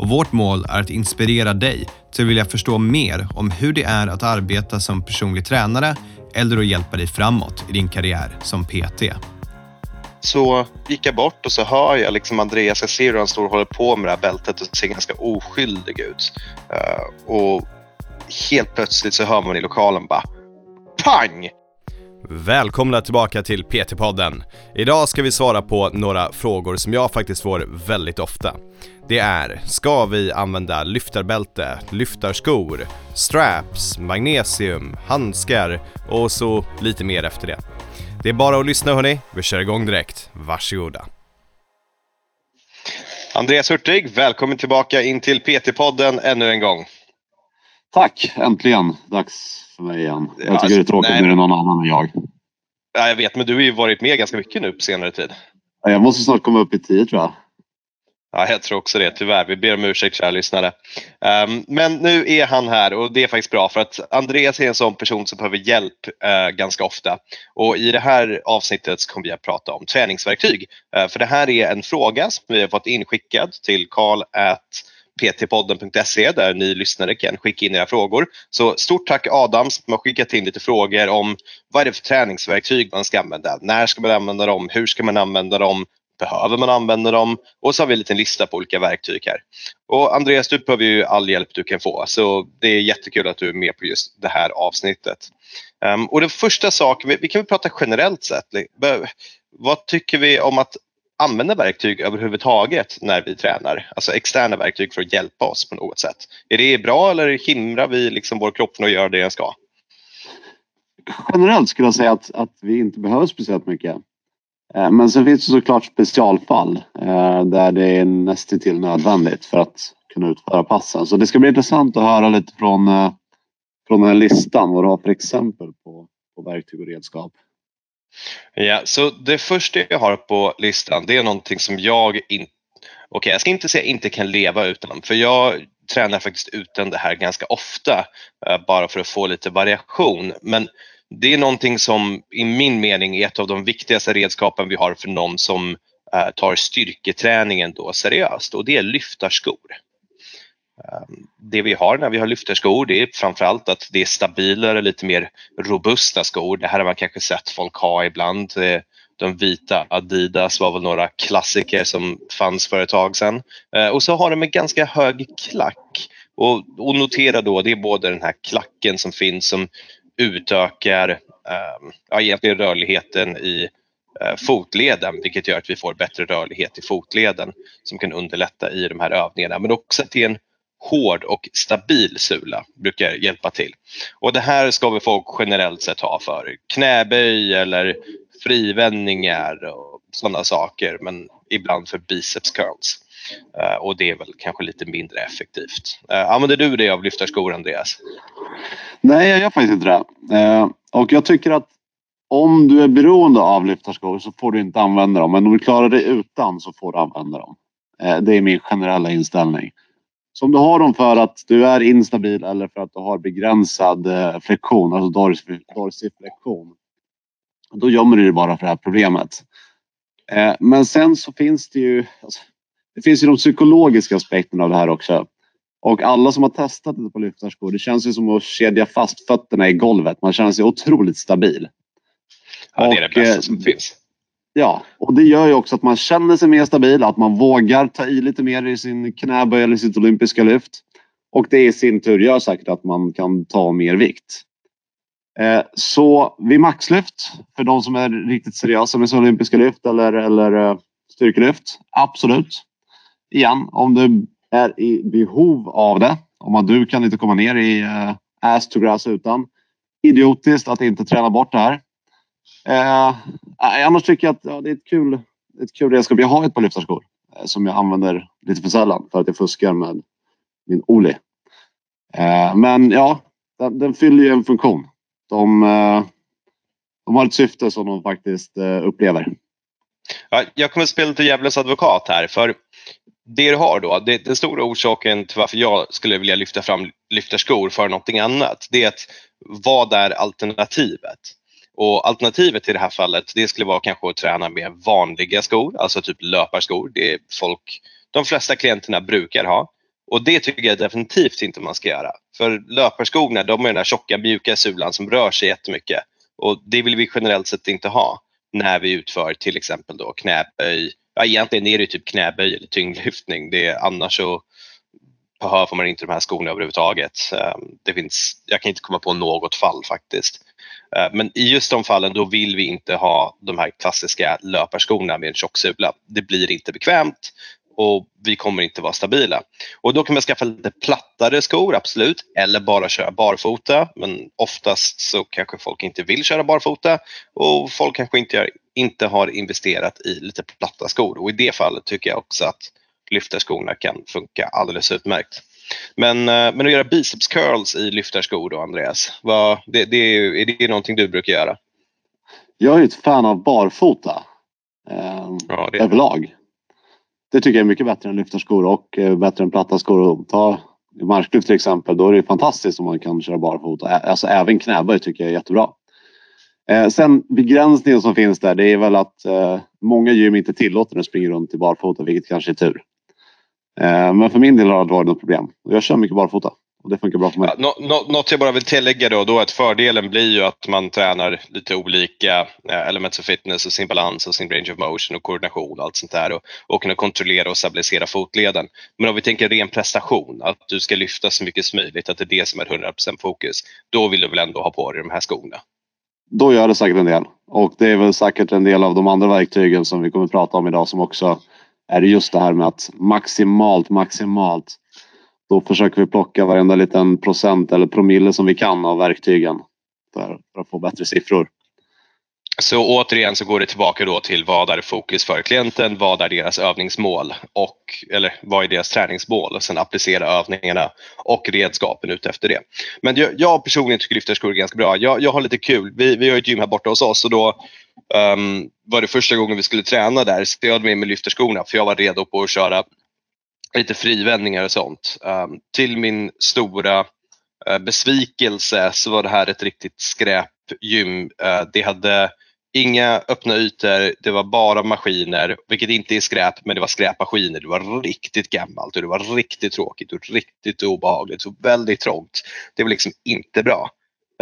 och vårt mål är att inspirera dig till att vilja förstå mer om hur det är att arbeta som personlig tränare eller att hjälpa dig framåt i din karriär som PT. Så gick jag bort och så hör jag liksom Andreas, jag ser hur han står och håller på med det här bältet och ser ganska oskyldig ut. Uh, och helt plötsligt så hör man i lokalen bara PANG! Välkomna tillbaka till PT-podden. Idag ska vi svara på några frågor som jag faktiskt får väldigt ofta. Det är, ska vi använda lyftarbälte, lyftarskor, straps, magnesium, handskar och så lite mer efter det. Det är bara att lyssna hörni, vi kör igång direkt. Varsågoda. Andreas Hurtig, välkommen tillbaka in till PT-podden ännu en gång. Tack, äntligen dags för mig igen. Jag tycker alltså, det är tråkigt nej, när det är någon annan än jag. Ja, jag vet, men du har ju varit med ganska mycket nu på senare tid. Jag måste snart komma upp i tio tror jag. Ja, jag tror också det, tyvärr. Vi ber om ursäkt kära lyssnare. Um, men nu är han här och det är faktiskt bra för att Andreas är en sån person som behöver hjälp uh, ganska ofta. Och i det här avsnittet kommer vi att prata om träningsverktyg. Uh, för det här är en fråga som vi har fått inskickad till karl ptpodden.se där ni lyssnare kan skicka in era frågor. Så stort tack Adam som har skickat in lite frågor om vad är det för träningsverktyg man ska använda? När ska man använda dem? Hur ska man använda dem? Behöver man använda dem? Och så har vi en liten lista på olika verktyg här. Och Andreas, du behöver ju all hjälp du kan få så det är jättekul att du är med på just det här avsnittet. Um, och den första saken, vi, vi kan väl prata generellt sett. Vad tycker vi om att använda verktyg överhuvudtaget när vi tränar? Alltså externa verktyg för att hjälpa oss på något sätt. Är det bra eller hindrar vi liksom vår kropp från att göra det den ska? Generellt skulle jag säga att, att vi inte behöver speciellt mycket. Eh, men sen finns det såklart specialfall eh, där det är nästintill nödvändigt för att kunna utföra passen. Så det ska bli intressant att höra lite från, eh, från den här listan vad du har för exempel på, på verktyg och redskap. Ja, så det första jag har på listan det är någonting som jag inte, okej okay, jag ska inte säga inte kan leva utan för jag tränar faktiskt utan det här ganska ofta eh, bara för att få lite variation. Men det är någonting som i min mening är ett av de viktigaste redskapen vi har för någon som eh, tar styrketräningen då seriöst och det är lyftarskor. Ehm, det vi har när vi har lyfterskor det är framförallt att det är stabilare, lite mer robusta skor. Det här har man kanske sett folk ha ibland. De vita Adidas var väl några klassiker som fanns för ett tag sedan. Ehm, och så har de en ganska hög klack. Och, och notera då, det är både den här klacken som finns som utökar ehm, ja, egentligen rörligheten i eh, fotleden vilket gör att vi får bättre rörlighet i fotleden som kan underlätta i de här övningarna men också till en hård och stabil sula brukar hjälpa till. Och det här ska vi folk generellt sett ha för knäböj eller frivändningar och sådana saker men ibland för biceps curls. Eh, och det är väl kanske lite mindre effektivt. Eh, använder du det av lyftarskor Andreas? Nej, jag gör faktiskt inte det. Eh, och jag tycker att om du är beroende av lyftarskor så får du inte använda dem. Men om du klarar dig utan så får du använda dem. Det är min generella inställning. Så om du har dem för att du är instabil eller för att du har begränsad flexion, alltså dorsiflexion. Då gömmer du dig bara för det här problemet. Men sen så finns det ju, alltså, det finns ju de psykologiska aspekterna av det här också. Och alla som har testat det på lyftarskor, det känns ju som att kedja fast fötterna i golvet. Man känner sig otroligt stabil. Ja, det är det bästa eh, som finns. Ja, och det gör ju också att man känner sig mer stabil, att man vågar ta i lite mer i sin knäböj eller sitt olympiska lyft. Och det i sin tur gör säkert att man kan ta mer vikt. Eh, så vid maxlyft, för de som är riktigt seriösa med sina olympiska lyft eller, eller eh, styrkelyft, absolut igen, om du är i behov av det. Om du kan inte komma ner i eh, ass to grass utan. Idiotiskt att inte träna bort det här. Eh, annars tycker jag att ja, det är ett kul, ett kul redskap. Jag har ett par lyftarskor eh, som jag använder lite för sällan för att jag fuskar med min Oli. Eh, men ja, den, den fyller ju en funktion. De, eh, de har ett syfte som de faktiskt eh, upplever. Ja, jag kommer att spela lite djävulens advokat här. För det du har då, det, den stora orsaken till varför jag skulle vilja lyfta fram lyftarskor för någonting annat, det är att vad är alternativet? Och alternativet i det här fallet, det skulle vara kanske att träna med vanliga skor, alltså typ löparskor. Det är folk, de flesta klienterna brukar ha. Och det tycker jag definitivt inte man ska göra. För löparskorna, de är den där tjocka mjuka sulan som rör sig jättemycket. Och det vill vi generellt sett inte ha när vi utför till exempel då knäböj. Ja, egentligen är det typ knäböj eller tyngdlyftning. Det är, annars så behöver man inte de här skorna överhuvudtaget. Ehm, det finns, jag kan inte komma på något fall faktiskt. Ehm, men i just de fallen då vill vi inte ha de här klassiska löparskorna med en tjock sula. Det blir inte bekvämt och vi kommer inte vara stabila. Och då kan man skaffa lite plattare skor, absolut, eller bara köra barfota. Men oftast så kanske folk inte vill köra barfota och folk kanske inte, inte har investerat i lite platta skor. Och i det fallet tycker jag också att lyftarskorna kan funka alldeles utmärkt. Men, eh, men att göra biceps curls i lyftarskor då, Andreas, vad, det, det är, är det någonting du brukar göra? Jag är ett fan av barfota eh, ja, det överlag. Det tycker jag är mycket bättre än lyftarskor och eh, bättre än platta skor. Ta marklyft till exempel, då är det fantastiskt om man kan köra barfota. Alltså även knäböj tycker jag är jättebra. Eh, sen begränsningen som finns där, det är väl att eh, många gym inte tillåter att springa runt i barfota, vilket kanske är tur. Eh, men för min del har det varit något problem. Jag kör mycket barfota och det funkar bra för mig. Ja, något jag bara vill tillägga då, då att fördelen blir ju att man tränar lite olika elements of fitness och sin balans och sin range of motion och koordination och allt sånt där och, och kunna kontrollera och stabilisera fotleden. Men om vi tänker ren prestation, att du ska lyfta så mycket som möjligt, att det är det som är 100% fokus, då vill du väl ändå ha på dig de här skorna? Då gör det säkert en del och det är väl säkert en del av de andra verktygen som vi kommer att prata om idag som också är det just det här med att maximalt, maximalt då försöker vi plocka varenda liten procent eller promille som vi kan av verktygen för, för att få bättre siffror. Så återigen så går det tillbaka då till vad är fokus för klienten, vad är deras övningsmål och eller vad är deras träningsmål och sen applicera övningarna och redskapen ut efter det. Men jag, jag personligen tycker lyftarskor är ganska bra. Jag, jag har lite kul. Vi, vi har ett gym här borta hos oss och då um, var det första gången vi skulle träna där så jag hade med mig lyftarskorna för jag var redo på att köra lite frivändningar och sånt. Um, till min stora uh, besvikelse så var det här ett riktigt skräpgym. Uh, eh, det hade inga öppna ytor, det var bara maskiner, vilket inte är skräp, men det var skräpmaskiner. Det var riktigt gammalt och det var riktigt tråkigt och riktigt obehagligt Så väldigt trångt. Det var liksom inte bra.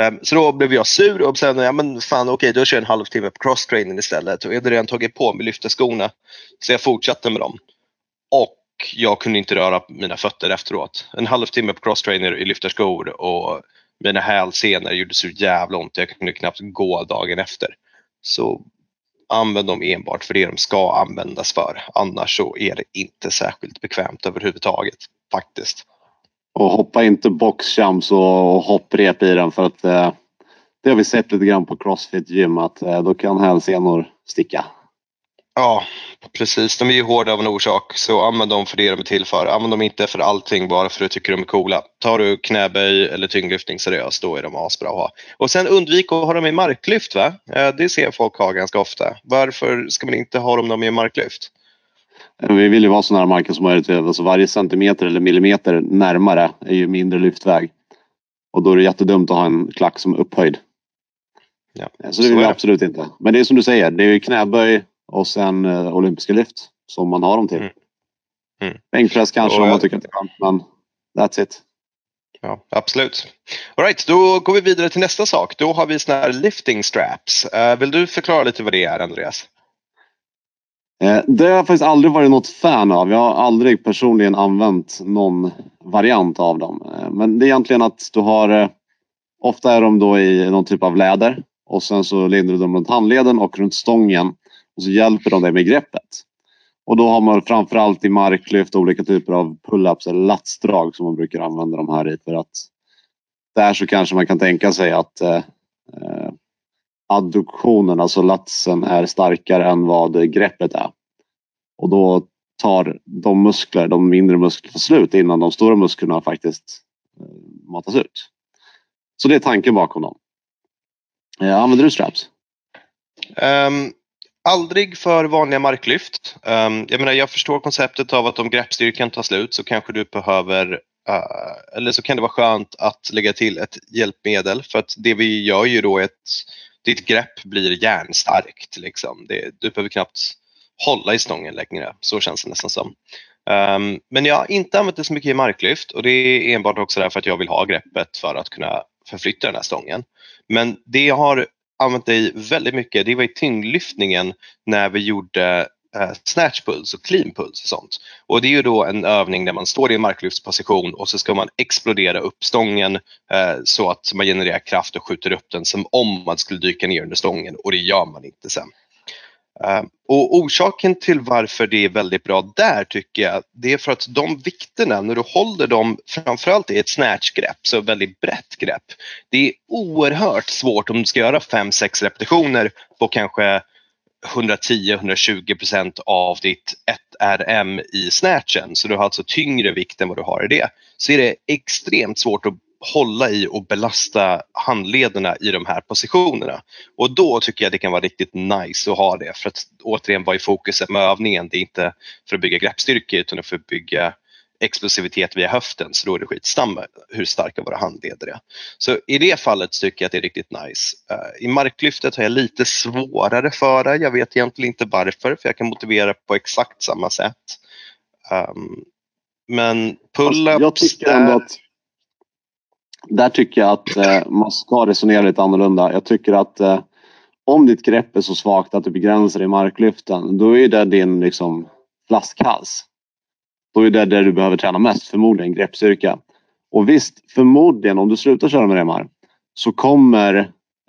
Ehm, så då blev jag sur och sa ja, men fan okej, okay, då kör jag en halvtimme på crosstraining istället. Och jag hade redan tagit på mig lyftarskorna. Så jag fortsatte med dem. Och jag kunde inte röra mina fötter efteråt. En halvtimme på crosstrainer i lyftarskor och mina hälsenor gjorde så jävla ont. Jag kunde knappt gå dagen efter. Så använd dem enbart för det de ska användas för. Annars så är det inte särskilt bekvämt överhuvudtaget faktiskt. Och hoppa inte boxjumps och hopprep i den för att eh, det har vi sett lite grann på Crossfit gym att eh, då kan hälsenor sticka. Ja, precis. De är ju hårda av en orsak, så använd dem för det de är till för. Använd dem inte för allting bara för att du tycker de är coola. Tar du knäböj eller tyngdlyftning seriöst, då är de asbra att ha. Och sen undvik att ha dem i marklyft. Va? Eh, det ser folk ha ganska ofta. Varför ska man inte ha dem i marklyft? Vi vill ju vara så nära marken som möjligt. Alltså varje centimeter eller millimeter närmare är ju mindre lyftväg. Och då är det jättedumt att ha en klack som är upphöjd. Ja, så det vill vi absolut inte. Men det är som du säger, det är knäböj, och sen eh, olympiska lyft som man har dem till. Mm. Mm. Bänkpress kanske och, om man tycker att det är skönt, men that's it. Ja, absolut. All right, då går vi vidare till nästa sak. Då har vi såna här lifting straps. Uh, vill du förklara lite vad det är, Andreas? Eh, det har jag faktiskt aldrig varit något fan av. Jag har aldrig personligen använt någon variant av dem. Eh, men det är egentligen att du har... Eh, ofta är de då i någon typ av läder och sen så lindar du dem runt handleden och runt stången och så hjälper de dig med greppet. Och då har man framförallt i marklyft olika typer av pull-ups eller latsdrag som man brukar använda de här i för att där så kanske man kan tänka sig att eh, eh adduktionen, alltså latsen, är starkare än vad greppet är. Och då tar de muskler, de mindre musklerna slut innan de stora musklerna faktiskt eh, matas ut. Så det är tanken bakom dem. Eh, använder du straps? Um, aldrig för vanliga marklyft. Um, jag menar, jag förstår konceptet av att om greppstyrkan tar slut så kanske du behöver uh, eller så kan det vara skönt att lägga till ett hjälpmedel för att det vi gör ju då är att ditt grepp blir järnstarkt. Liksom. Det, du behöver knappt hålla i stången längre, så känns det nästan som. Um, men jag har inte använt det så mycket i marklyft och det är enbart också därför att jag vill ha greppet för att kunna förflytta den här stången. Men det jag har använt det i väldigt mycket, det var i tyngdlyftningen när vi gjorde eh, snatch puls och clean puls och sånt. Och det är ju då en övning där man står i en marklyftsposition och så ska man explodera upp stången eh, så att man genererar kraft och skjuter upp den som om man skulle dyka ner under stången och det gör man inte sen. Eh, och orsaken till varför det är väldigt bra där tycker jag, det är för att de vikterna, när du håller dem framförallt i ett snatchgrepp, så väldigt brett grepp, det är oerhört svårt om du ska göra 5-6 repetitioner på kanske 110-120 procent av ditt 1RM i snatchen, så du har alltså tyngre vikt än vad du har i det, så är det extremt svårt att hålla i och belasta handlederna i de här positionerna. Och då tycker jag det kan vara riktigt nice att ha det för att återigen vara i fokuset med övningen. Det är inte för att bygga greppstyrka utan för att bygga explosivitet via höften så då är det skitsamma hur starka våra handleder är. Så i det fallet tycker jag att det är riktigt nice. Uh, I marklyftet har jag lite svårare för det. Jag vet egentligen inte varför för jag kan motivera på exakt samma sätt. Um, men pull-ups... Jag tycker ändå att där tycker jag att eh, man ska resonera lite annorlunda. Jag tycker att eh, om ditt grepp är så svagt att du begränsar i marklyften, då är det din liksom, flaskhals. Då är det där du behöver träna mest, förmodligen greppstyrka. Och visst, förmodligen om du slutar köra med remmar så kommer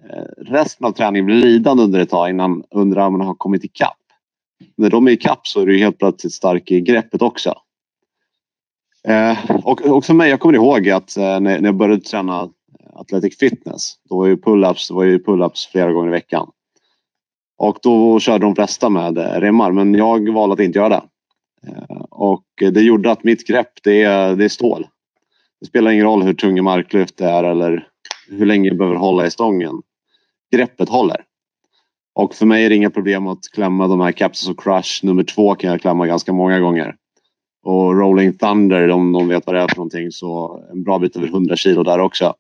eh, resten av träningen bli lidande under ett tag innan underarmarna har kommit ikapp. När de är ikapp så är du helt plötsligt stark i greppet också. Eh, och, och för mig, jag kommer ihåg att eh, när, jag började träna Athletic Fitness, då var ju pull-ups, var ju pull-ups flera gånger i veckan. Och då körde de flesta med eh, remmar, men jag valde att inte göra det. Eh, och det gjorde att mitt grepp, det är, det är stål. Det spelar ingen roll hur tunga marklyft det är eller hur länge jag behöver hålla i stången. Greppet håller. Och för mig är det inga problem att klämma de här Capsules och Crush. Nummer två kan jag klämma ganska många gånger. Och Rolling Thunder, om någon vet vad det är för någonting, så en bra bit över 100 kilo där också.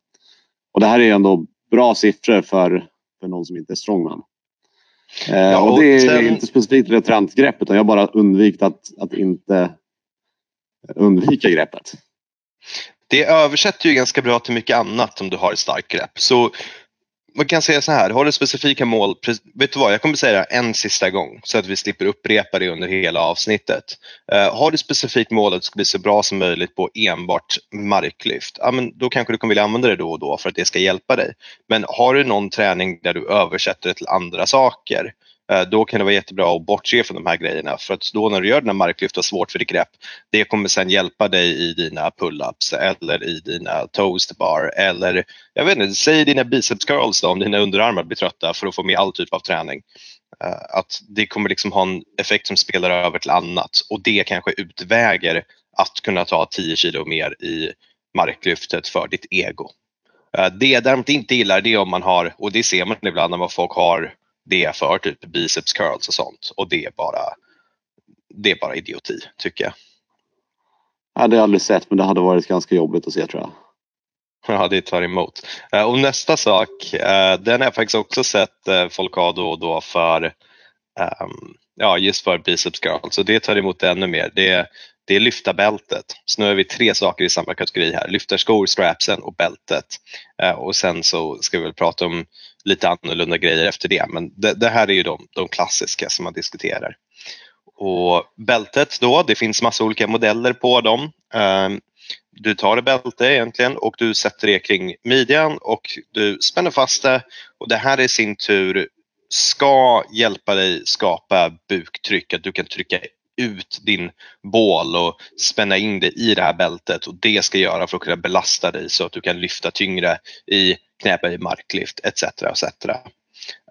Och det här är ändå bra siffror för, för någon som inte är strongman. Eh, ja, och, och det är sen... inte specifikt ett trendgrepp utan jag har bara undvikit att, att inte undvika greppet. Det översätter ju ganska bra till mycket annat om du har ett starkt grepp. Så man kan säga så här, har du specifika mål, vet du vad, jag kommer säga det en sista gång så att vi slipper upprepa det under hela avsnittet. Uh, har du specifikt mål att det ska bli så bra som möjligt på enbart marklyft, ja, men då kanske du kommer vilja använda det då och då för att det ska hjälpa dig. Men har du någon träning där du översätter det till andra saker, Eh, då kan det vara jättebra att bortse från de här grejerna för att då när du gör dina marklyft och svårt för ditt grepp, det kommer sen hjälpa dig i dina pull-ups eller i dina toastbar eller jag vet inte, säg dina biceps curls då om dina underarmar blir trötta för att få med all typ av träning. Eh, att det kommer liksom ha en effekt som spelar över till annat och det kanske utväger att kunna ta 10 kilo mer i marklyftet för ditt ego. Eh, det jag däremot inte gillar det är om man har, och det ser man ibland när folk har det för typ biceps curls och sånt och det är bara, det är bara idioti tycker jag. Ja, det har jag aldrig sett men det hade varit ganska jobbigt att se tror jag. Ja, det tar emot. Eh, och nästa sak, eh, den har jag faktiskt också sett eh, folk ha då och då för, ehm, ja just för biceps curls så det tar emot ännu mer. Det, det är lyfta bältet. Så nu har vi tre saker i samma kategori här. Lyftarskor, strapsen och bältet. Eh, och sen så ska vi väl prata om lite annorlunda grejer efter det. Men det, det här är ju de, de, klassiska som man diskuterar. Och bältet då, det finns massa olika modeller på dem. Ehm, du tar ett bälte egentligen och du sätter det kring midjan och du spänner fast det och det här i sin tur ska hjälpa dig skapa buktryck, att du kan trycka ut din bål och spänna in dig i det här bältet och det ska göra för att kunna belasta dig så att du kan lyfta tyngre i knäböj, marklyft etc. etc.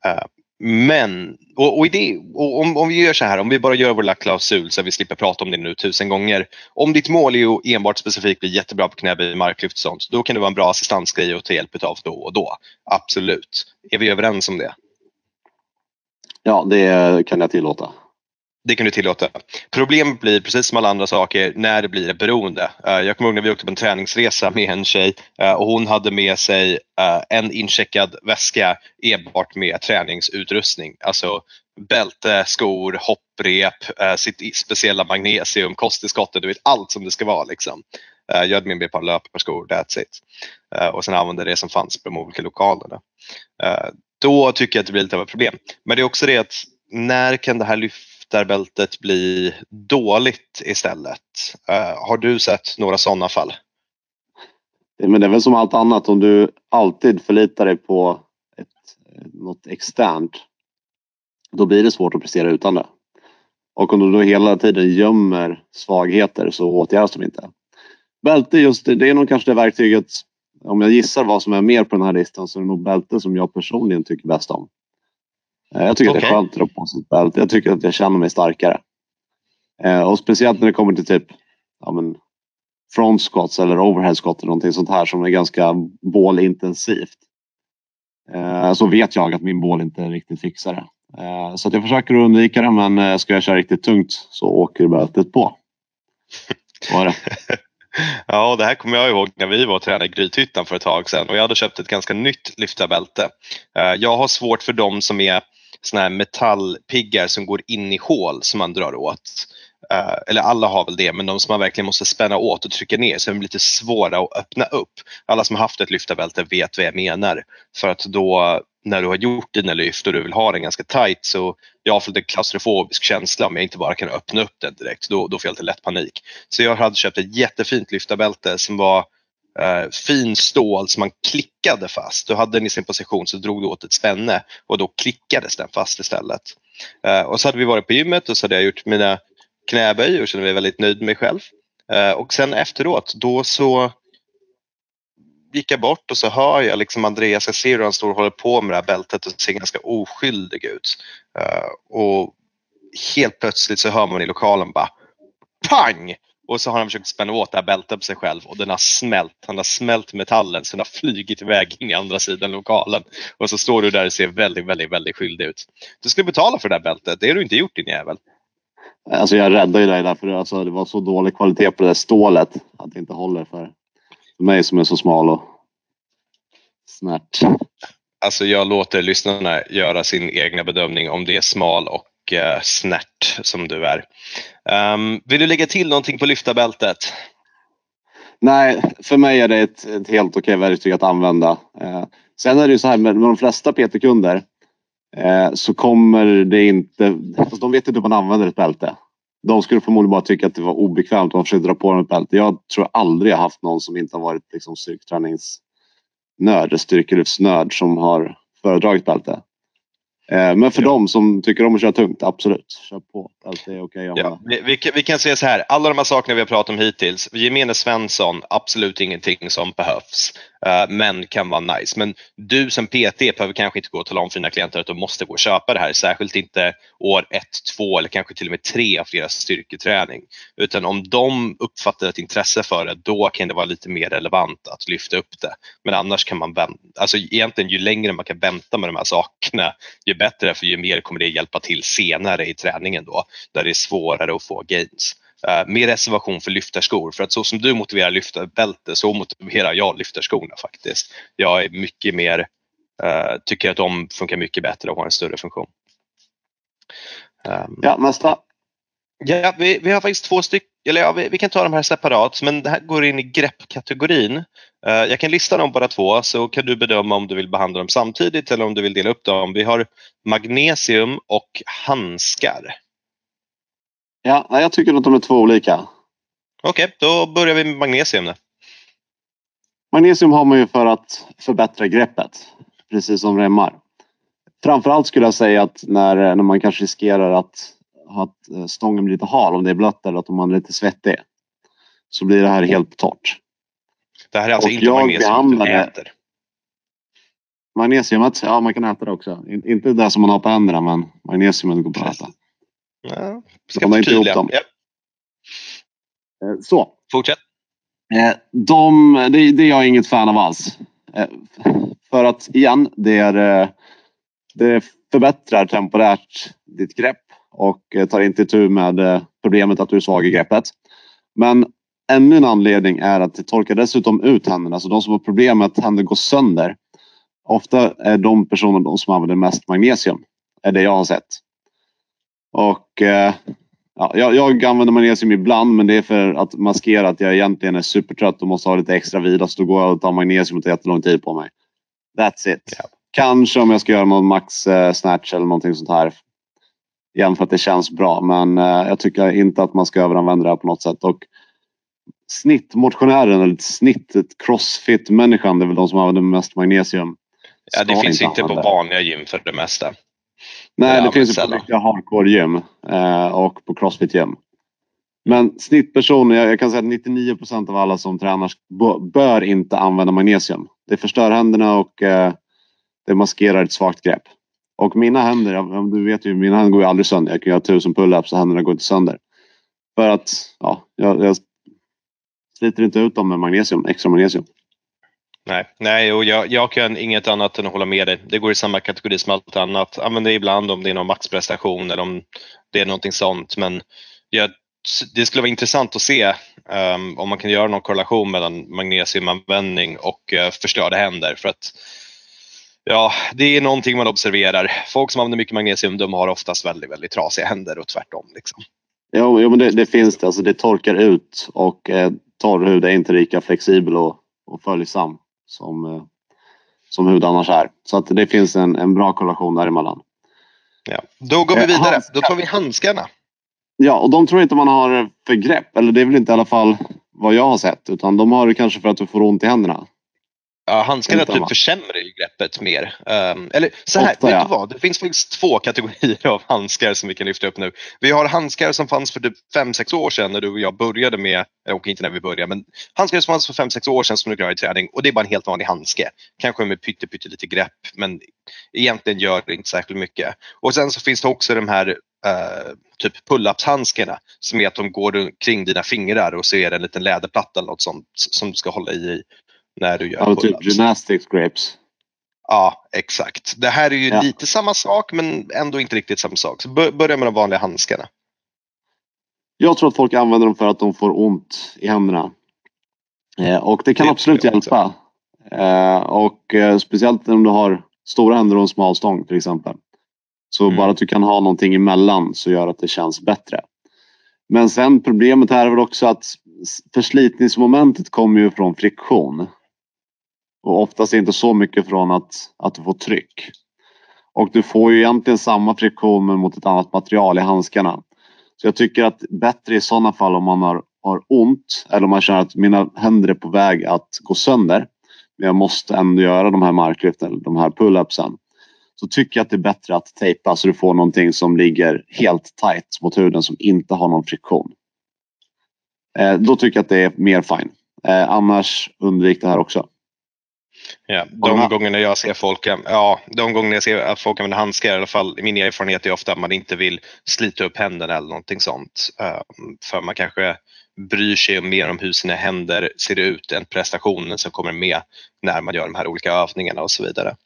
Uh, Men, och, och, det, och om, om vi gör så här, om vi bara gör vår lilla klausul så vi slipper prata om det nu tusen gånger. Om ditt mål är att enbart specifikt bli jättebra på knäböj, marklyft och sånt, då kan det vara en bra assistansgrej att ta hjälp av då och då. Absolut. Är vi överens om det? Ja, det kan jag tillåta. Det kan du tillåta. Problemet blir precis som alla andra saker när det blir ett beroende. Eh, jag kommer ihåg när vi åkte på en träningsresa med en tjej eh, och hon hade med sig eh, en incheckad väska enbart med träningsutrustning. Alltså bälte, skor, hopprep, sitt speciella magnesium, kosttillskottet, du vet allt som det ska vara. Liksom. Jag hade med mig ett par löparskor, that's it. Och sen använde det som fanns på de olika lokalerna. Då tycker jag att det blir lite av ett problem. Men det är också det att när kan det här lyfta lyftarbältet bli dåligt istället. Uh, har du sett några sådana fall? Men det är väl som allt annat, om du alltid förlitar dig på ett, något externt, då blir det svårt att prestera utan det. Och om du då hela tiden gömmer svagheter så åtgärdas de inte. Bälte just det, det är nog kanske det verktyget, om jag gissar vad som är mer på den här listan så är det nog bälte som jag personligen tycker bäst om. Eh, jag tycker okay. det är skönt att dra på sig ett bälte. Jag tycker att jag känner mig starkare. Eh, och speciellt när det kommer till typ ja, men, front squats eller overhead squat eller någonting sånt här som är ganska bålintensivt. Eh, så vet jag att min bål inte riktigt fixar det. Så att jag försöker undvika det men ska jag köra riktigt tungt så åker bältet på. Är det. Ja, det här kommer jag ihåg när vi var och tränade i Grythyttan för ett tag sedan och jag hade köpt ett ganska nytt lyftarbälte. Jag har svårt för dem som är såna här metallpiggar som går in i hål som man drar åt. Uh, eller alla har väl det, men de som man verkligen måste spänna åt och trycka ner så är de lite svåra att öppna upp. Alla som har haft ett lyftarbälte vet vad jag menar. För att då när du har gjort dina lyft och du vill ha den ganska tight så jag får lite klaustrofobisk känsla om jag inte bara kan öppna upp den direkt. Då, då får jag lite lätt panik. Så jag hade köpt ett jättefint lyftarbälte som var eh, fin stål som man klickade fast. Du hade den i sin position så drog du åt ett spänne och då klickades den fast istället. Eh, och så hade vi varit på gymmet och så hade jag gjort mina knäböj och kände mig väldigt nöjd med mig själv. Eh, och sen efteråt då så gick jag bort och så hör jag liksom Andreas, jag ser hur han står och håller på med det här bältet och ser ganska oskyldig ut. Uh, och helt plötsligt så hör man i lokalen bara pang! Och så har han försökt spänna åt det här bältet på sig själv och den har smält. Han har smält metallen så den har flugit iväg in i andra sidan lokalen. Och så står du där och ser väldigt, väldigt, väldigt skyldig ut. Du ska betala för det här bältet. Det har du inte gjort din jävel. Alltså jag räddade ju dig där för alltså, det var så dålig kvalitet på det där stålet att det inte håller för mig som är så smal och snärt. Alltså jag låter lyssnarna göra sin egna bedömning om det är smal och uh, snärt som du är. Um, vill du lägga till någonting på lyftarbältet? Nej, för mig är det ett, ett helt okej verktyg att använda. Eh, sen är det ju så här med, med de flesta PT-kunder eh, så kommer det inte... Alltså de vet inte hur man använder ett bälte. De skulle förmodligen bara tycka att det var obekvämt om man försökte dra på dem ett bälte. Jag tror aldrig jag haft någon som inte har varit liksom, styrketränings styrkelyftsnörd som har föredragit bälte. Eh, men för ja. dem som tycker om att köra tungt, absolut. Kör på. Allt är okej. Okay ja. vi, vi, vi, kan säga så här, alla de här sakerna vi har pratat om hittills, gemene Svensson, absolut ingenting som behövs. Uh, men kan vara nice. Men du som PT behöver kanske inte gå och tala om för dina klienter att de måste gå och köpa det här. Särskilt inte år ett, två eller kanske till och med tre av deras styrketräning. Utan om de uppfattar ett intresse för det, då kan det vara lite mer relevant att lyfta upp det. Men annars kan man vänta. Alltså egentligen ju längre man kan vänta med de här sakerna, ju bättre för ju mer kommer det hjälpa till senare i träningen då, där det är svårare att få gains. Uh, mer reservation för lyftarskor för att så som du motiverar lyftarbälte så motiverar jag lyftarskorna faktiskt. Jag är mycket mer, uh, tycker att de funkar mycket bättre och har en större funktion. Um, ja, nästa. Ja, vi, vi har faktiskt två stycken, eller ja, vi, vi, kan ta de här separat, men det här går in i greppkategorin. Uh, jag kan lista dem bara två så kan du bedöma om du vill behandla dem samtidigt eller om du vill dela upp dem. Vi har magnesium och handskar. Ja, jag tycker att de är två olika. Okej, okay, då börjar vi med magnesium. Då. Magnesium har man ju för att förbättra greppet, precis som remmar. Framförallt skulle jag säga att när, när man kanske riskerar att, att eh, stången blir lite hal, om det är blött eller att man är lite svettig, så blir det här helt torrt. Det här är alltså Och inte magnesium du äter? Magnesiumet, ja man kan äta det också. In, inte det som man har på händerna men magnesiumet går bra att äta. Ja, Ska man inte dem. Ja, Eh, Så. fortsätt. Eh, De, det, det är jag inget fan av alls. Eh, För att igen, det, är, eh, det förbättrar temporärt ditt grepp och eh, tar inte tur med eh, problemet att du är svag i greppet. Men ännu en anledning är att det torkar dessutom ut händerna. Så de som har problem med att händer går sönder. Ofta är de personer de som använder mest magnesium. Är det jag har sett. Och eh, Ja, jag, jag använder magnesium ibland men det är för att maskera att jag egentligen är supertrött och måste ha lite extra vila. Så då går jag och tar magnesium och tar jättelång tid på mig. That's it. Ja. Kanske om jag ska göra någon max eh, snatch eller någonting sånt här. Igen för att det känns bra men eh, jag tycker inte att man ska överanvända det här på något sätt. Och snittmotionären eller snittet crossfit-människan det är väl de som använder mest magnesium. Ja, det finns inte på använda det. vanliga gym för det mesta. Nej, det finns på riktiga hardcore-gym eh, och på crossfit-gym. Men snittpersoner, jag, jag kan säga att 99 procent av alla som tränar bör inte använda magnesium. Det förstör händerna och eh, det maskerar ett svagt grepp. Och mina händer, du vet ju, mina händer går ju aldrig sönder. Jag kan göra tusen pull-ups och händerna går inte sönder. För att ja, jag, jag sliter inte ut dem med magnesium, extra magnesium. Nej, nej och jag, jag kan inget annat än att hålla med dig. Det går i samma kategori som allt annat. Använd det ibland om det är någon maxprestation eller om det är någonting sånt. Men jag, det skulle vara intressant att se um, om man kan göra någon korrelation mellan magnesiumanvändning och uh, förstörda händer. För att ja, det är någonting man observerar. Folk som använder mycket magnesium de har oftast väldigt, väldigt trasiga händer och tvärtom. Liksom. Jo, jo men det, det finns det. Alltså, det torkar ut och eh, torr hud är inte lika flexibel och, och följsam som, eh, som hud annars är. Så att det finns en, en bra korrelation däremellan. Ja. Då går vi Eh, vidare. handskar. Då tar vi handskarna. Ja, och de tror inte man har för grepp. Eller det är väl inte i alla fall vad jag har sett. Utan de har det kanske för att du får ont i händerna. Ja, handskarna typ försämrar ju greppet mer. Ehm, eller så här, Ofta, vet ja. du vad? Det finns faktiskt två kategorier av handskar som vi kan lyfta upp nu. Vi har handskar som fanns för typ 5-6 år sedan när du och jag började med, och inte när vi började, men handskar som fanns för 5-6 år sedan som du kan ha i träning och det är bara en helt vanlig handske. Kanske med pytte, pytte lite grepp men egentligen gör det inte särskilt mycket. Och sen så finns det också de här eh, typ pull-ups-handskarna som är att de går kring dina fingrar och så är det en liten läderplatta eller något sånt som du ska hålla i när du gör Ja, typ gymnastics grapes. Ja, exakt. Det här är ju Ja. lite samma sak men ändå inte riktigt samma sak. Så bör- börja med de vanliga handskarna. Jag tror att folk använder dem för att de får ont i händerna. Eh, och det kan Det absolut hjälpa. Eh, och eh, speciellt om du har stora händer och en smal stång till exempel. Så Mm. bara att du kan ha någonting emellan så gör att det känns bättre. Men sen problemet här är väl också att förslitningsmomentet kommer ju från friktion. Och oftast inte så mycket från att, att du får tryck. Och du får ju egentligen samma friktion men mot ett annat material i handskarna. Så jag tycker att bättre i sådana fall om man har, har ont eller om man känner att mina händer är på väg att gå sönder. Men jag måste ändå göra de här marklyften, de här pull-upsen. Så tycker jag att det är bättre att tejpa så du får någonting som ligger helt tight mot huden som inte har någon friktion. Eh, då tycker jag att det är mer fine. Eh, annars undvik det här också. Ja, de gångerna jag ser folk, ja, de gångerna jag ser att folk använder handskar i alla fall, min erfarenhet är ofta att man inte vill slita upp händerna eller någonting sånt. Eh, För man kanske bryr sig mer om hur sina händer ser ut än prestationen som kommer med när man gör de här olika övningarna och så vidare.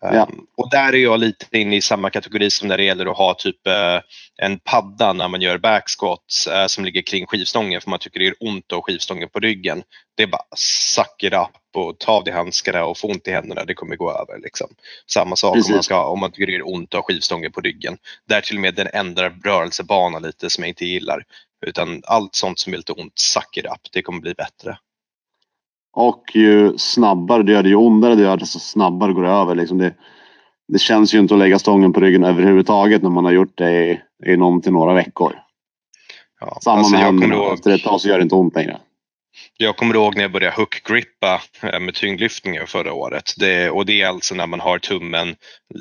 Ja. Um, och där är jag lite inne i samma kategori som när det gäller att ha typ eh, en padda när man gör backsquats eh, som ligger kring skivstången för man tycker det är ont ha skivstången på ryggen. Det är bara suck it up och ta av dig handskarna och få ont i händerna, det kommer gå över. Liksom. Samma sak om man, ska, om man tycker det är ont att ha skivstången på ryggen. Där till och med den ändrar rörelsebana lite som jag inte gillar. Utan allt sånt som är lite ont, suck it up, det kommer bli bättre. Och ju snabbare du gör det, ju ondare du gör det, desto snabbare går det över. Liksom det, det känns ju inte att lägga stången på ryggen överhuvudtaget när man har gjort det i, i någon till några veckor. Ja. Samma alltså, med händerna. ihåg- Efter ett tag så gör det inte ont längre. Jag kommer ihåg när jag började hookgrippa eh, med tyngdlyftningar förra året. Det, och det är alltså när man har tummen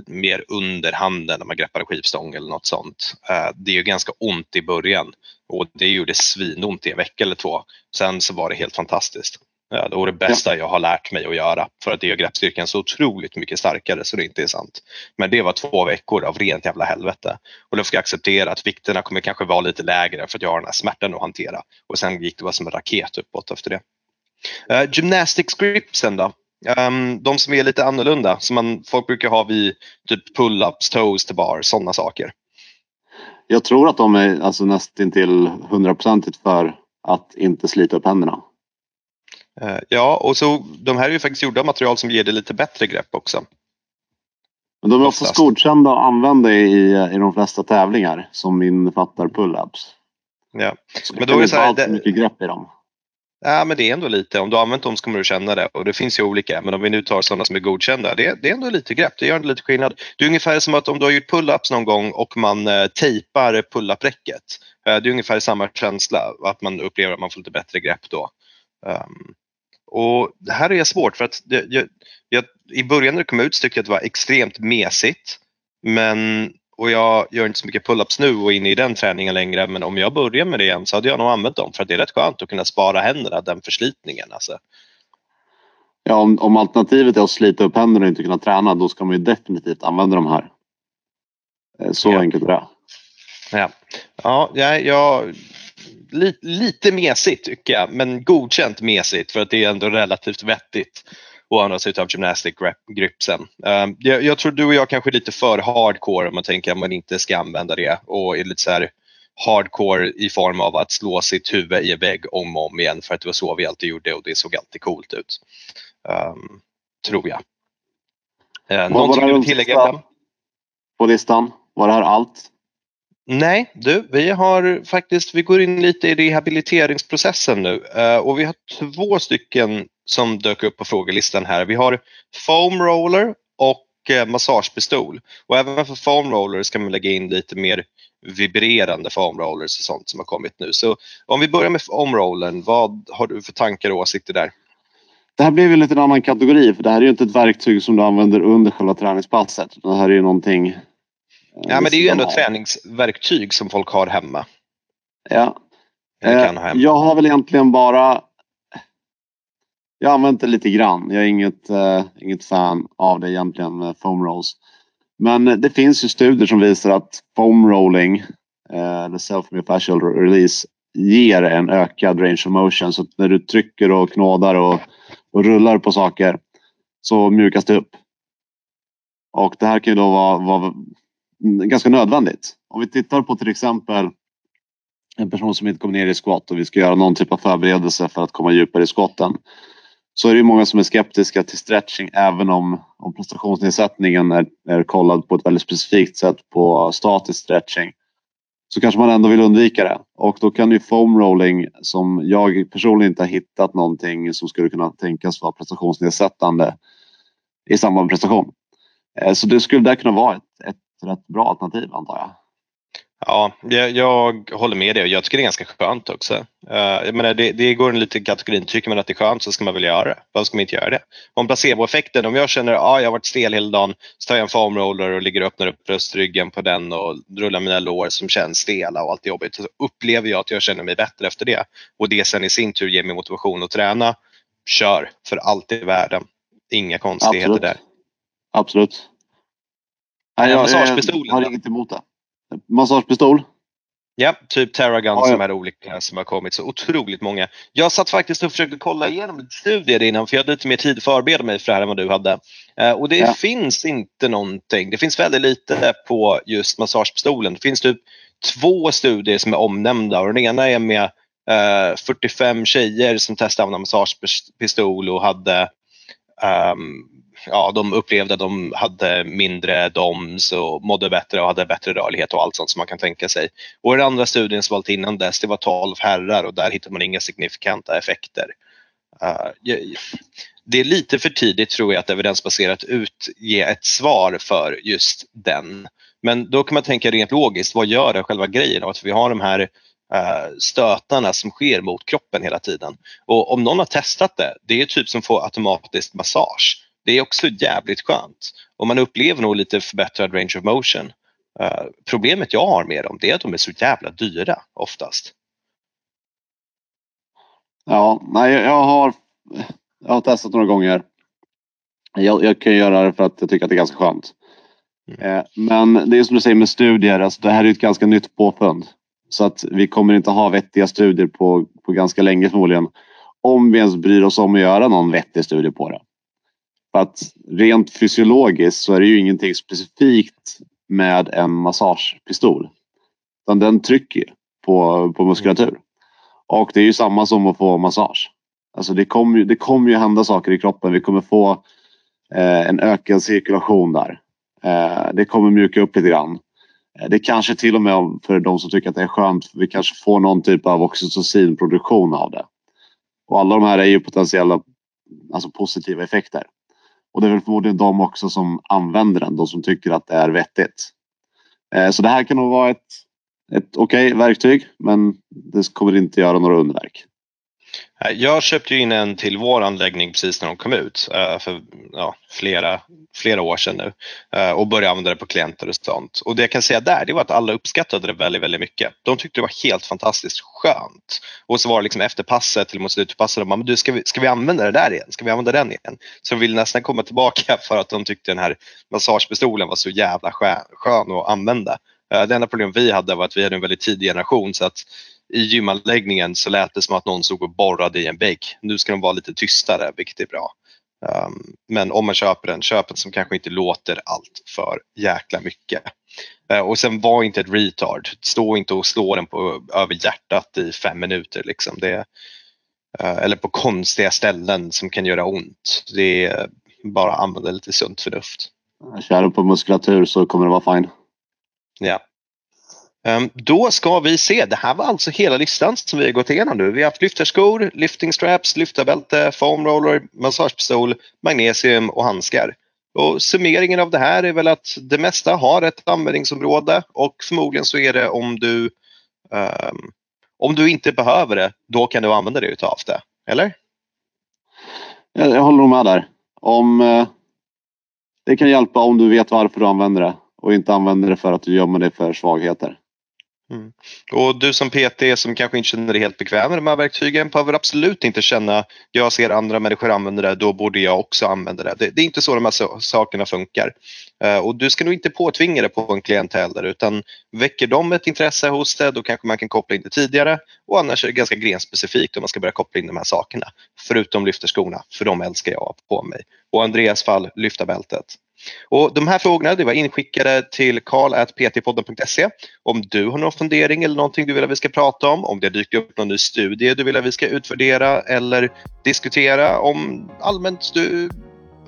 mer under handen när man greppar skivstång eller något sånt. Eh, Det är ju ganska ont i början och det gjorde svinont i en vecka eller två. Sen så var det helt fantastiskt. Ja, det var det bästa jag har lärt mig att göra för att det gör greppstyrkan så otroligt mycket starkare så det inte är sant. Men det var två veckor av rent jävla helvete. Och då fick jag acceptera att vikterna kommer kanske vara lite lägre för att jag har den här smärtan att hantera. Och sen gick det bara som en raket uppåt efter det. Uh, gymnastics gripsen då? Um, de som är lite annorlunda, som man, folk brukar ha vid typ pull-ups, toes to bar, sådana saker. Jag tror att de är alltså nästintill hundraprocentigt för att inte slita upp händerna. Uh, ja, och så de här är ju faktiskt gjorda av material som ger det lite bättre grepp också. Men de är oftast godkända att använda i, i de flesta tävlingar som innefattar pull-ups. Ja. Så men då är det så här, det... mycket grepp i dem. Ja, men det är ändå lite. Om du har använt dem så kommer du känna det. Och det finns ju olika. Men om vi nu tar sådana som är godkända. Det, det är ändå lite grepp. Det gör ändå lite skillnad. Det är ungefär som att om du har gjort pull-ups någon gång och man eh, tejpar pull-up-räcket. Eh, det är ungefär samma känsla. Att man upplever att man får lite bättre grepp då. Um, och det här är svårt för att det, jag, jag, i början när det kom ut så tyckte jag att det var extremt mesigt. Men och jag gör inte så mycket pull-ups nu och inne i den träningen längre men om jag börjar med det igen så hade jag nog använt dem för att det är rätt skönt att kunna spara händerna, den förslitningen. Alltså. Ja, om, om alternativet är att slita upp händerna och inte kunna träna då ska man ju definitivt använda de här. Eh, så ja. enkelt är det. Ja, ja jag, jag lite, lite mesigt tycker jag, men godkänt mesigt för att det är ändå relativt vettigt och använda sig av gymnastic gripsen. Um, jag, jag, tror du och jag kanske är lite för hardcore om man tänker att man inte ska använda det och är lite så här hardcore i form av att slå sitt huvud i en vägg om och om igen för att det var så vi alltid gjorde och det såg alltid coolt ut. Um, tror jag. Uh, någonting du vill tillägga? På listan? Var det här allt? Nej, du, vi har faktiskt, vi går in lite i rehabiliteringsprocessen nu uh, och vi har två stycken som dök upp på frågelistan här. Vi har foam roller och eh, massagepistol. Och även för foam roller ska man lägga in lite mer vibrerande foam rollers och sånt som har kommit nu. Så om vi börjar med foam rollern, vad har du för tankar och åsikter där? Det här blev en lite en annan kategori för det här är ju inte ett verktyg som du använder under själva träningspasset. Det här är ju någonting... Eh, ja men det är ju ändå ett träningsverktyg som folk har hemma. Ja. Eh, jag har väl egentligen bara jag har använt det lite grann. Jag är inget, uh, inget fan av det egentligen med foam rolls. Men det finns ju studier som visar att foam rolling, uh, eller self-myofascial release, ger en ökad range of motion. Så när du trycker och knådar och, och rullar på saker så mjukas det upp. Och det här kan ju då vara, vara ganska nödvändigt. Om vi tittar på till exempel en person som inte kommer ner i squat och vi ska göra någon typ av förberedelse för att komma djupare i squatten så är det många som är skeptiska till stretching även om, om prestationsnedsättningen är, är kollad på ett väldigt specifikt sätt på statisk stretching. Så kanske man ändå vill undvika det och då kan ju foam rolling som jag personligen inte har hittat någonting som skulle kunna tänkas vara prestationsnedsättande i samband med prestation. Eh, så det skulle där kunna vara ett, ett rätt bra alternativ antar jag. Ja, jag, jag, håller med dig och jag tycker det är ganska skönt också. Uh, jag menar, det, det går en liten kategorin, tycker man att det är skönt så ska man väl göra det. Varför ska man inte göra det? Om placeboeffekten, om jag känner att ah, jag har varit stel hela dagen så tar jag en foam roller och ligger och öppnar upp bröstryggen på den och rullar mina lår som känns stela och allt är jobbigt. Så upplever jag att jag känner mig bättre efter det och det sen i sin tur ger mig motivation att träna. Kör för allt i världen. Inga konstigheter Absolut. där. Absolut. Nej, jag, jag, jag har inget emot det. Massagepistol? Ja, typ Terragun ja, ja. som är olika som har kommit. Så otroligt många. Jag satt faktiskt och försökte kolla igenom lite studier innan för jag hade lite mer tid att förbereda mig för det här än vad du hade. Uh, och det ja. finns inte någonting. Det finns väldigt lite på just massagepistolen. Det finns typ två studier som är omnämnda och den ena är med eh, 45 tjejer som testade att använda massagepistol och hade um, ja, de upplevde att de hade mindre DOMS och mådde bättre och hade bättre rörlighet och allt sånt som man kan tänka sig. Och den andra studien som var innan dess, det var 12 herrar och där hittade man inga signifikanta effekter. Uh, det är lite för tidigt tror jag att evidensbaserat utge ett svar för just den. Men då kan man tänka rent logiskt, vad gör det själva grejen av att vi har de här uh, stötarna som sker mot kroppen hela tiden? Och om någon har testat det, det är typ som att få automatisk massage det är också jävligt skönt. Och man upplever nog lite förbättrad range of motion. Uh, problemet jag har med dem det är att de är så jävla dyra oftast. Ja, nej, jag har jag har testat några gånger. Jag, jag kan göra det för att jag tycker att det är ganska skönt. Eh, men det är som du säger med studier, alltså det här är ett ganska nytt påfund. Så att vi kommer inte ha vettiga studier på, på ganska länge förmodligen. Om vi ens bryr oss om att göra någon vettig studie på det. För att rent fysiologiskt så är det ju ingenting specifikt med en massagepistol. Utan den trycker på, på muskulatur. Och det är ju samma som att få massage. Alltså det kommer ju, det kommer ju hända saker i kroppen. Vi kommer få eh, en ökad cirkulation där. Eh, det kommer mjuka upp lite grann. Eh, det kanske till och med för de som tycker att det är skönt, vi kanske får någon typ av oxytocinproduktion av det. Och alla de här är ju potentiella alltså positiva effekter. Och det är väl förmodligen de också som använder den, de som tycker att det är vettigt. Eh, så det här kan nog vara ett, ett okej okay verktyg, men det kommer inte göra några underverk. Eh, jag köpte ju in en till vår anläggning precis när de kom ut eh, för ja, flera, flera år sedan nu eh, och började använda det på klienter och sånt. Och det jag kan säga där det var att alla uppskattade det väldigt, väldigt mycket. De tyckte det var helt fantastiskt skönt. Och så var det liksom efter passet, till mot slutet passet, de bara, men du ska vi, ska vi använda det där igen? Ska vi använda den igen? Så de ville nästan komma tillbaka för att de tyckte den här massagepistolen var så jävla skön, skön att använda. Det enda problemet vi hade var att vi hade en väldigt tidig generation så att i gymanläggningen så lät det som att någon stod och borrade i en vägg. Nu ska de vara lite tystare, vilket är bra. Um, men om man köper den, köp en som kanske inte låter allt för jäkla mycket. Uh, och sen var inte ett retard. Stå inte och slå den på, över hjärtat i fem minuter. Liksom. Det, uh, eller på konstiga ställen som kan göra ont. Det är bara använda lite sunt förnuft. Kör du på muskulatur så kommer det vara fine. Ja. Ehm, då ska vi se, det här var alltså hela listan som vi har gått igenom nu. Vi har haft lyfterskor, lifting straps, lyftarbälte, foam roller, massagepistol, magnesium och handskar. Och summeringen av det här är väl att det mesta har ett användningsområde och förmodligen så är det om du um, om du inte behöver det, då kan du använda dig utav det. Eller? Jag, jag håller nog med där. Om, eh, det kan hjälpa om du vet varför du använder det och inte använder det för att du gömmer dig för svagheter. Mm. Och du som PT som kanske inte känner dig helt bekväm med de här verktygen behöver absolut inte känna jag ser andra människor använda det, då borde jag också använda det. Det, det är inte så de här sakerna funkar. Uh, och du ska nog inte påtvinga det på en klient heller utan väcker de ett intresse hos dig då kanske man kan koppla in det tidigare och annars är det ganska grenspecifikt om man ska börja koppla in de här sakerna. Förutom lyfterskorna, för de älskar jag på mig. Och Andreas fall, lyfta bältet. Och de här frågorna det var inskickade till karl.ptpodden.se. Om du har någon fundering eller någonting du vill att vi ska prata om, om det dyker upp någon ny studie du vill att vi ska utvärdera eller diskutera, om allmänt du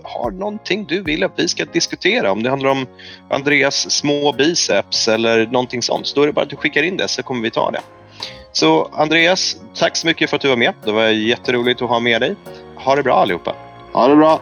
har någonting du vill att vi ska diskutera, om det handlar om Andreas små biceps eller någonting sånt, då är det bara att du skickar in det så kommer vi ta det. Så Andreas, tack så mycket för att du var med. Det var jätteroligt att ha med dig. Ha det bra allihopa. Ha det bra.